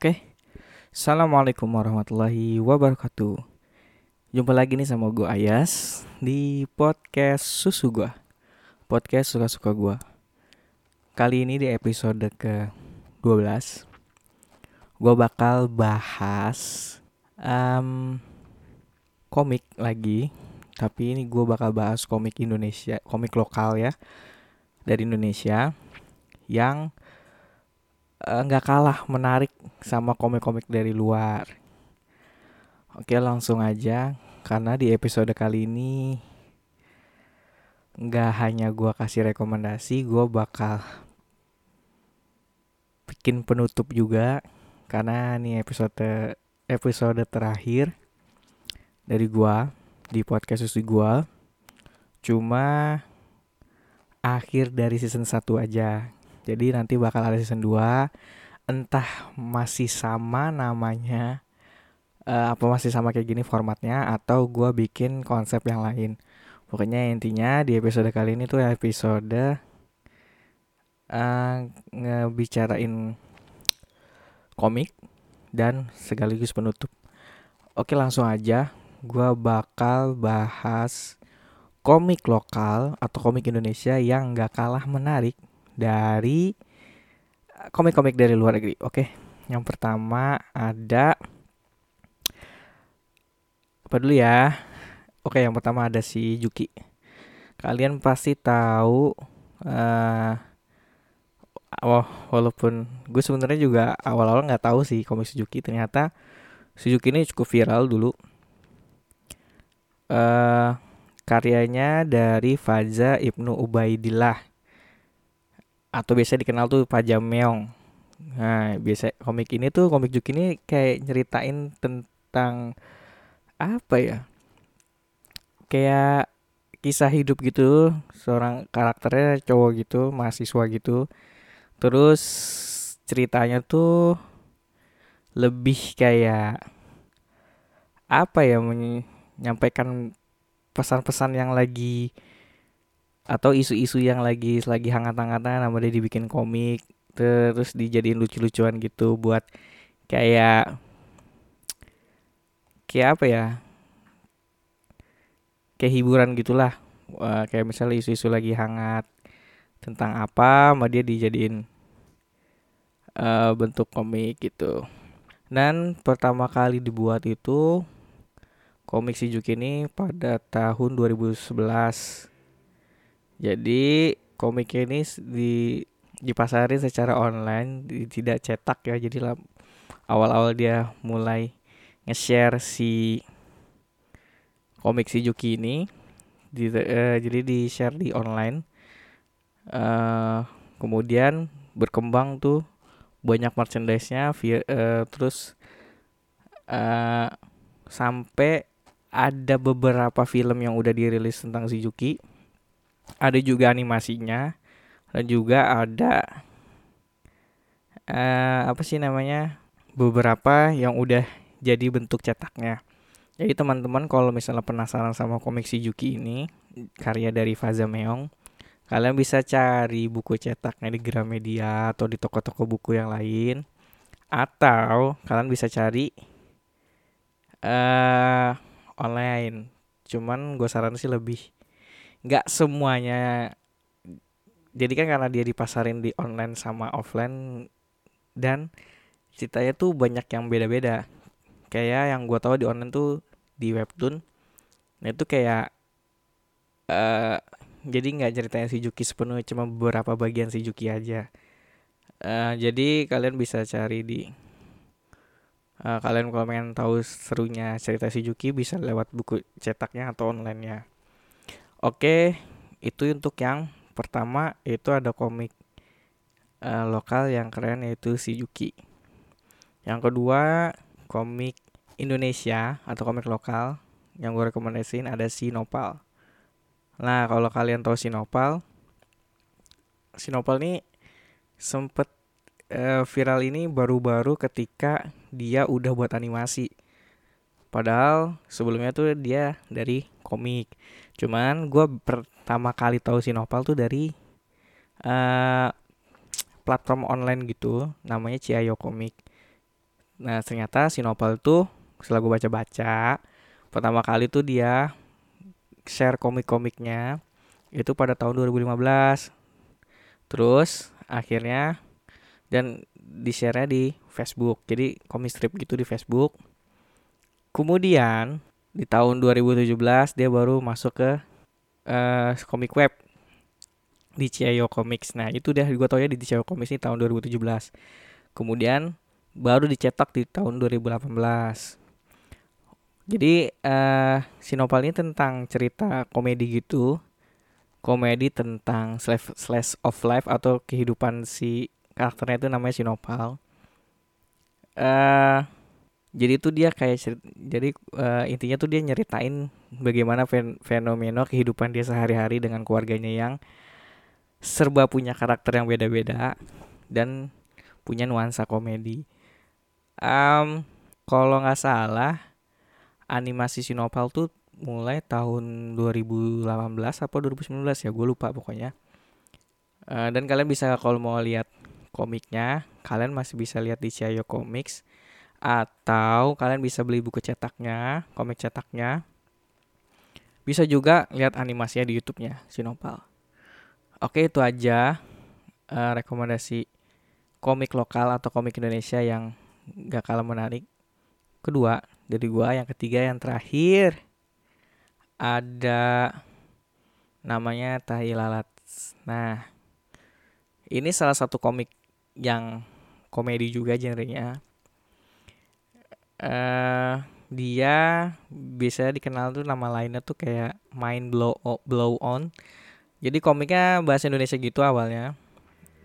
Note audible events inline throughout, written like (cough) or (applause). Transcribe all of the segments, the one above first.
Oke. Assalamualaikum warahmatullahi wabarakatuh. Jumpa lagi nih sama gue Ayas di podcast Susu gue. Podcast suka-suka gue. Kali ini di episode ke-12 gue bakal bahas um, komik lagi. Tapi ini gue bakal bahas komik Indonesia, komik lokal ya dari Indonesia yang nggak uh, kalah menarik sama komik-komik dari luar. Oke langsung aja. Karena di episode kali ini nggak hanya gue kasih rekomendasi, gue bakal bikin penutup juga. Karena ini episode episode terakhir dari gue di podcast susu gue cuma akhir dari season 1 aja jadi nanti bakal ada season 2 entah masih sama namanya uh, apa masih sama kayak gini formatnya atau gue bikin konsep yang lain. Pokoknya intinya di episode kali ini tuh episode uh, ngebicarain komik dan sekaligus penutup. Oke langsung aja, gue bakal bahas komik lokal atau komik Indonesia yang gak kalah menarik dari eh, komik-komik dari luar negeri. Oke, yang pertama ada apa dulu ya? Oke, yang pertama ada si Juki. Kalian pasti tahu uh, oh, walaupun gue sebenarnya juga awal-awal nggak tahu sih komik Suzuki ternyata Suzuki ini cukup viral dulu uh, karyanya dari Faza Ibnu Ubaidillah atau biasa dikenal tuh Meong. Nah, biasa komik ini tuh komik Juk ini kayak nyeritain tentang apa ya? Kayak kisah hidup gitu, seorang karakternya cowok gitu, mahasiswa gitu. Terus ceritanya tuh lebih kayak apa ya menyampaikan pesan-pesan yang lagi atau isu-isu yang lagi lagi hangat-hangatnya nama dia dibikin komik terus dijadiin lucu-lucuan gitu buat kayak kayak apa ya? Kayak hiburan gitulah. Wah, kayak misalnya isu-isu lagi hangat tentang apa sama dia dijadiin uh, bentuk komik gitu. Dan pertama kali dibuat itu komik si Juki ini pada tahun 2011 jadi komik ini di dipasarin secara online, tidak cetak ya. Jadi awal-awal dia mulai nge-share si komik si Juki ini di, uh, jadi di share di online uh, kemudian berkembang tuh banyak merchandise-nya via uh, terus uh, sampai ada beberapa film yang udah dirilis tentang si Juki ada juga animasinya dan juga ada uh, apa sih namanya beberapa yang udah jadi bentuk cetaknya. Jadi teman-teman kalau misalnya penasaran sama komik si Juki ini karya dari Faza Meong, kalian bisa cari buku cetaknya di Gramedia atau di toko-toko buku yang lain atau kalian bisa cari uh, online. Cuman gue saran sih lebih nggak semuanya. Jadi kan karena dia dipasarin di online sama offline dan ceritanya tuh banyak yang beda-beda. Kayak yang gue tahu di online tuh di webtoon nah itu kayak uh, jadi nggak ceritanya si Juki sepenuhnya cuma beberapa bagian si Juki aja. Uh, jadi kalian bisa cari di uh, kalian kalau pengen tahu serunya cerita si Juki bisa lewat buku cetaknya atau onlinenya Oke, itu untuk yang pertama itu ada komik uh, lokal yang keren yaitu si Yuki. Yang kedua komik Indonesia atau komik lokal yang gue rekomendasiin ada si Nopal. Nah kalau kalian tahu si Nopal, si Nopal ini sempet uh, viral ini baru-baru ketika dia udah buat animasi. Padahal sebelumnya tuh dia dari komik. Cuman gue pertama kali tahu si Nopal tuh dari uh, platform online gitu, namanya Ciayo Komik. Nah ternyata si Nopal tuh setelah gue baca-baca pertama kali tuh dia share komik-komiknya itu pada tahun 2015 terus akhirnya dan di share di Facebook jadi komik strip gitu di Facebook kemudian di tahun 2017 dia baru masuk ke uh, komik web di Ciao Comics. Nah, itu dia gue tau ya di Ciao Comics ini tahun 2017. Kemudian baru dicetak di tahun 2018. Jadi uh, Sinopal ini tentang cerita komedi gitu. Komedi tentang slash, slash of life atau kehidupan si karakternya itu namanya Sinopal. Uh, jadi itu dia kayak cerit, jadi uh, intinya tuh dia nyeritain bagaimana fen fenomena kehidupan dia sehari-hari dengan keluarganya yang serba punya karakter yang beda-beda dan punya nuansa komedi. Um, kalau nggak salah animasi Sinopal tuh mulai tahun 2018 apa 2019 ya gue lupa pokoknya. Uh, dan kalian bisa kalau mau lihat komiknya kalian masih bisa lihat di Ciao Comics atau kalian bisa beli buku cetaknya, komik cetaknya. Bisa juga lihat animasinya di YouTube-nya Sinopal. Oke itu aja uh, rekomendasi komik lokal atau komik Indonesia yang gak kalah menarik. Kedua dari gua, yang ketiga yang terakhir ada namanya Tahi Lalat. Nah ini salah satu komik yang komedi juga genrenya. Uh, dia bisa dikenal tuh nama lainnya tuh kayak Mind Blow Blow On jadi komiknya bahasa Indonesia gitu awalnya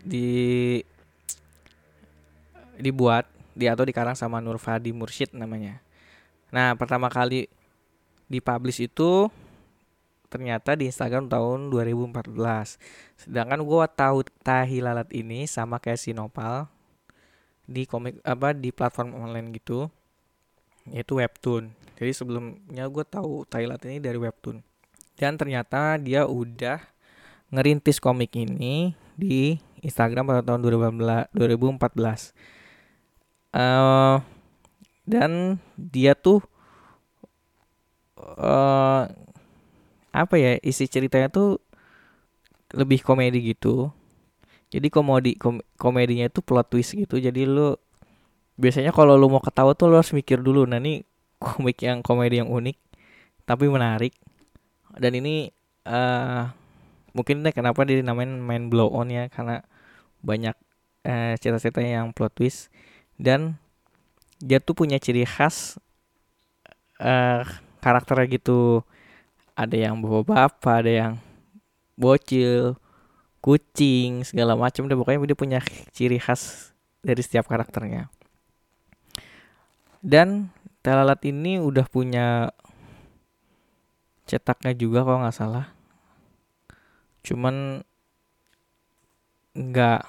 di dibuat di atau dikarang sama Nur Fadi Mursyid namanya. Nah, pertama kali dipublish itu ternyata di Instagram tahun 2014. Sedangkan gue tahu Tahi Lalat ini sama kayak Sinopal di komik apa di platform online gitu yaitu webtoon. Jadi sebelumnya gue tahu Lalat ini dari webtoon. Dan ternyata dia udah ngerintis komik ini di Instagram pada tahun 2014. Uh, dan dia tuh uh, apa ya isi ceritanya tuh lebih komedi gitu. Jadi komedi kom komedinya itu plot twist gitu. Jadi lu biasanya kalau lu mau ketawa tuh lu harus mikir dulu. Nah ini komik yang komedi yang unik tapi menarik. Dan ini uh, mungkin deh kenapa dia dinamain main blow on ya karena banyak eh, cerita-cerita yang plot twist dan dia tuh punya ciri khas eh, karakternya gitu ada yang bawa bapak ada yang bocil kucing segala macam deh pokoknya dia punya ciri khas dari setiap karakternya dan Telalat ini udah punya cetaknya juga kalau nggak salah. Cuman nggak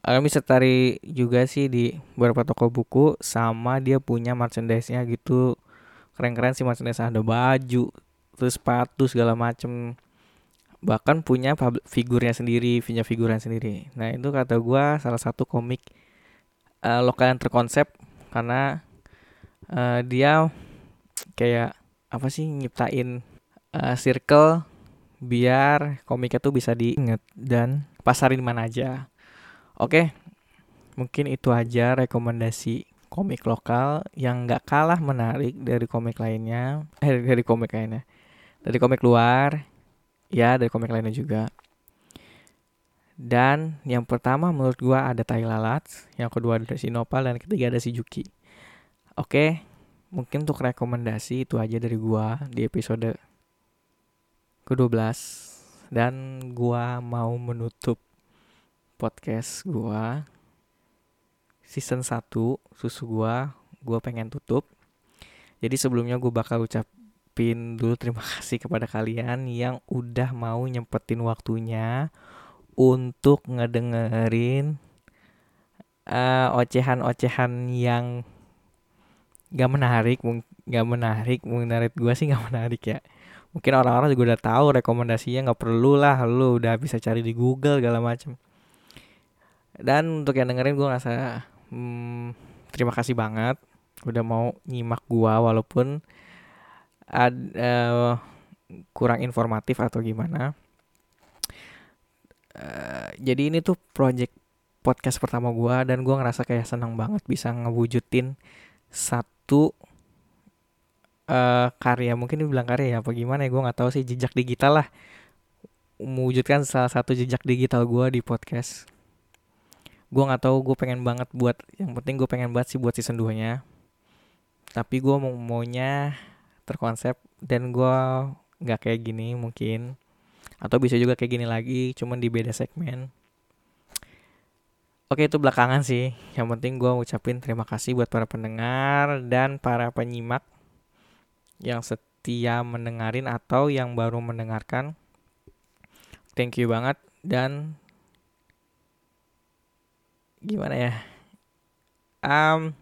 kalian bisa cari juga sih di beberapa toko buku sama dia punya merchandise-nya gitu. Keren-keren sih merchandise ada baju terus sepatu segala macem. Bahkan punya figurnya sendiri punya figuran sendiri. Nah itu kata gue salah satu komik uh, lokal yang terkonsep karena uh, dia kayak apa sih nyiptain uh, circle biar komiknya tuh bisa diinget dan pasarin mana aja. Oke, mungkin itu aja rekomendasi komik lokal yang nggak kalah menarik dari komik lainnya, eh dari komik lainnya, dari komik luar, ya dari komik lainnya juga. Dan yang pertama menurut gua ada Tai Lalat, yang kedua ada si Nopal dan ketiga ada si Juki. Oke, mungkin untuk rekomendasi itu aja dari gua di episode ke-12 dan gua mau menutup podcast gua season 1 susu gua gua pengen tutup. Jadi sebelumnya gua bakal ucapin dulu terima (laughs) kasih kepada kalian yang udah mau nyempetin waktunya untuk ngedengerin uh, ocehan-ocehan yang gak menarik, gak menarik, menurut gue sih gak (laughs) menarik ya mungkin orang-orang juga udah tahu rekomendasinya nggak perlu lah lu udah bisa cari di Google segala macam dan untuk yang dengerin gue ngerasa hmm, terima kasih banget udah mau nyimak gua walaupun ada uh, kurang informatif atau gimana. Uh, jadi ini tuh project podcast pertama gua dan gua ngerasa kayak senang banget bisa ngewujudin satu uh, karya. Mungkin dibilang karya ya apa gimana ya gue nggak tahu sih jejak digital lah. Mewujudkan salah satu jejak digital gue di podcast. Gue nggak tahu gue pengen banget buat yang penting gue pengen banget sih buat season 2 nya tapi gue mau maunya terkonsep dan gue nggak kayak gini mungkin atau bisa juga kayak gini lagi cuman di beda segmen. Oke itu belakangan sih. Yang penting gue ucapin terima kasih buat para pendengar Dan para penyimak Yang setia mendengarin atau yang baru mendengarkan. Thank you banget Dan Gimana ya? Um,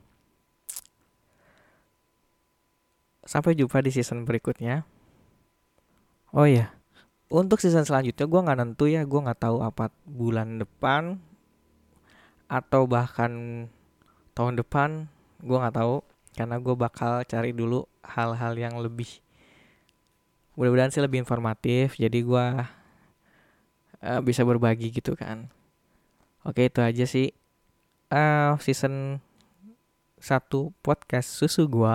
Sampai jumpa di season berikutnya. Oh iya untuk season selanjutnya gue nggak nentu ya. Gue nggak tahu apa bulan depan atau bahkan tahun depan. Gue nggak tahu karena gue bakal cari dulu hal-hal yang lebih mudah-mudahan sih lebih informatif. Jadi gue uh, bisa berbagi gitu kan. Oke itu aja sih. Uh, season satu podcast susu gue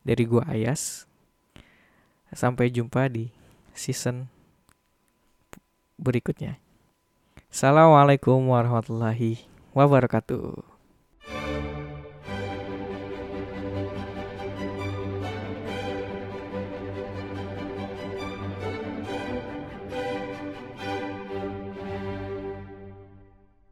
dari gue Ayas. Sampai jumpa di season berikutnya Assalamualaikum warahmatullahi wabarakatuh.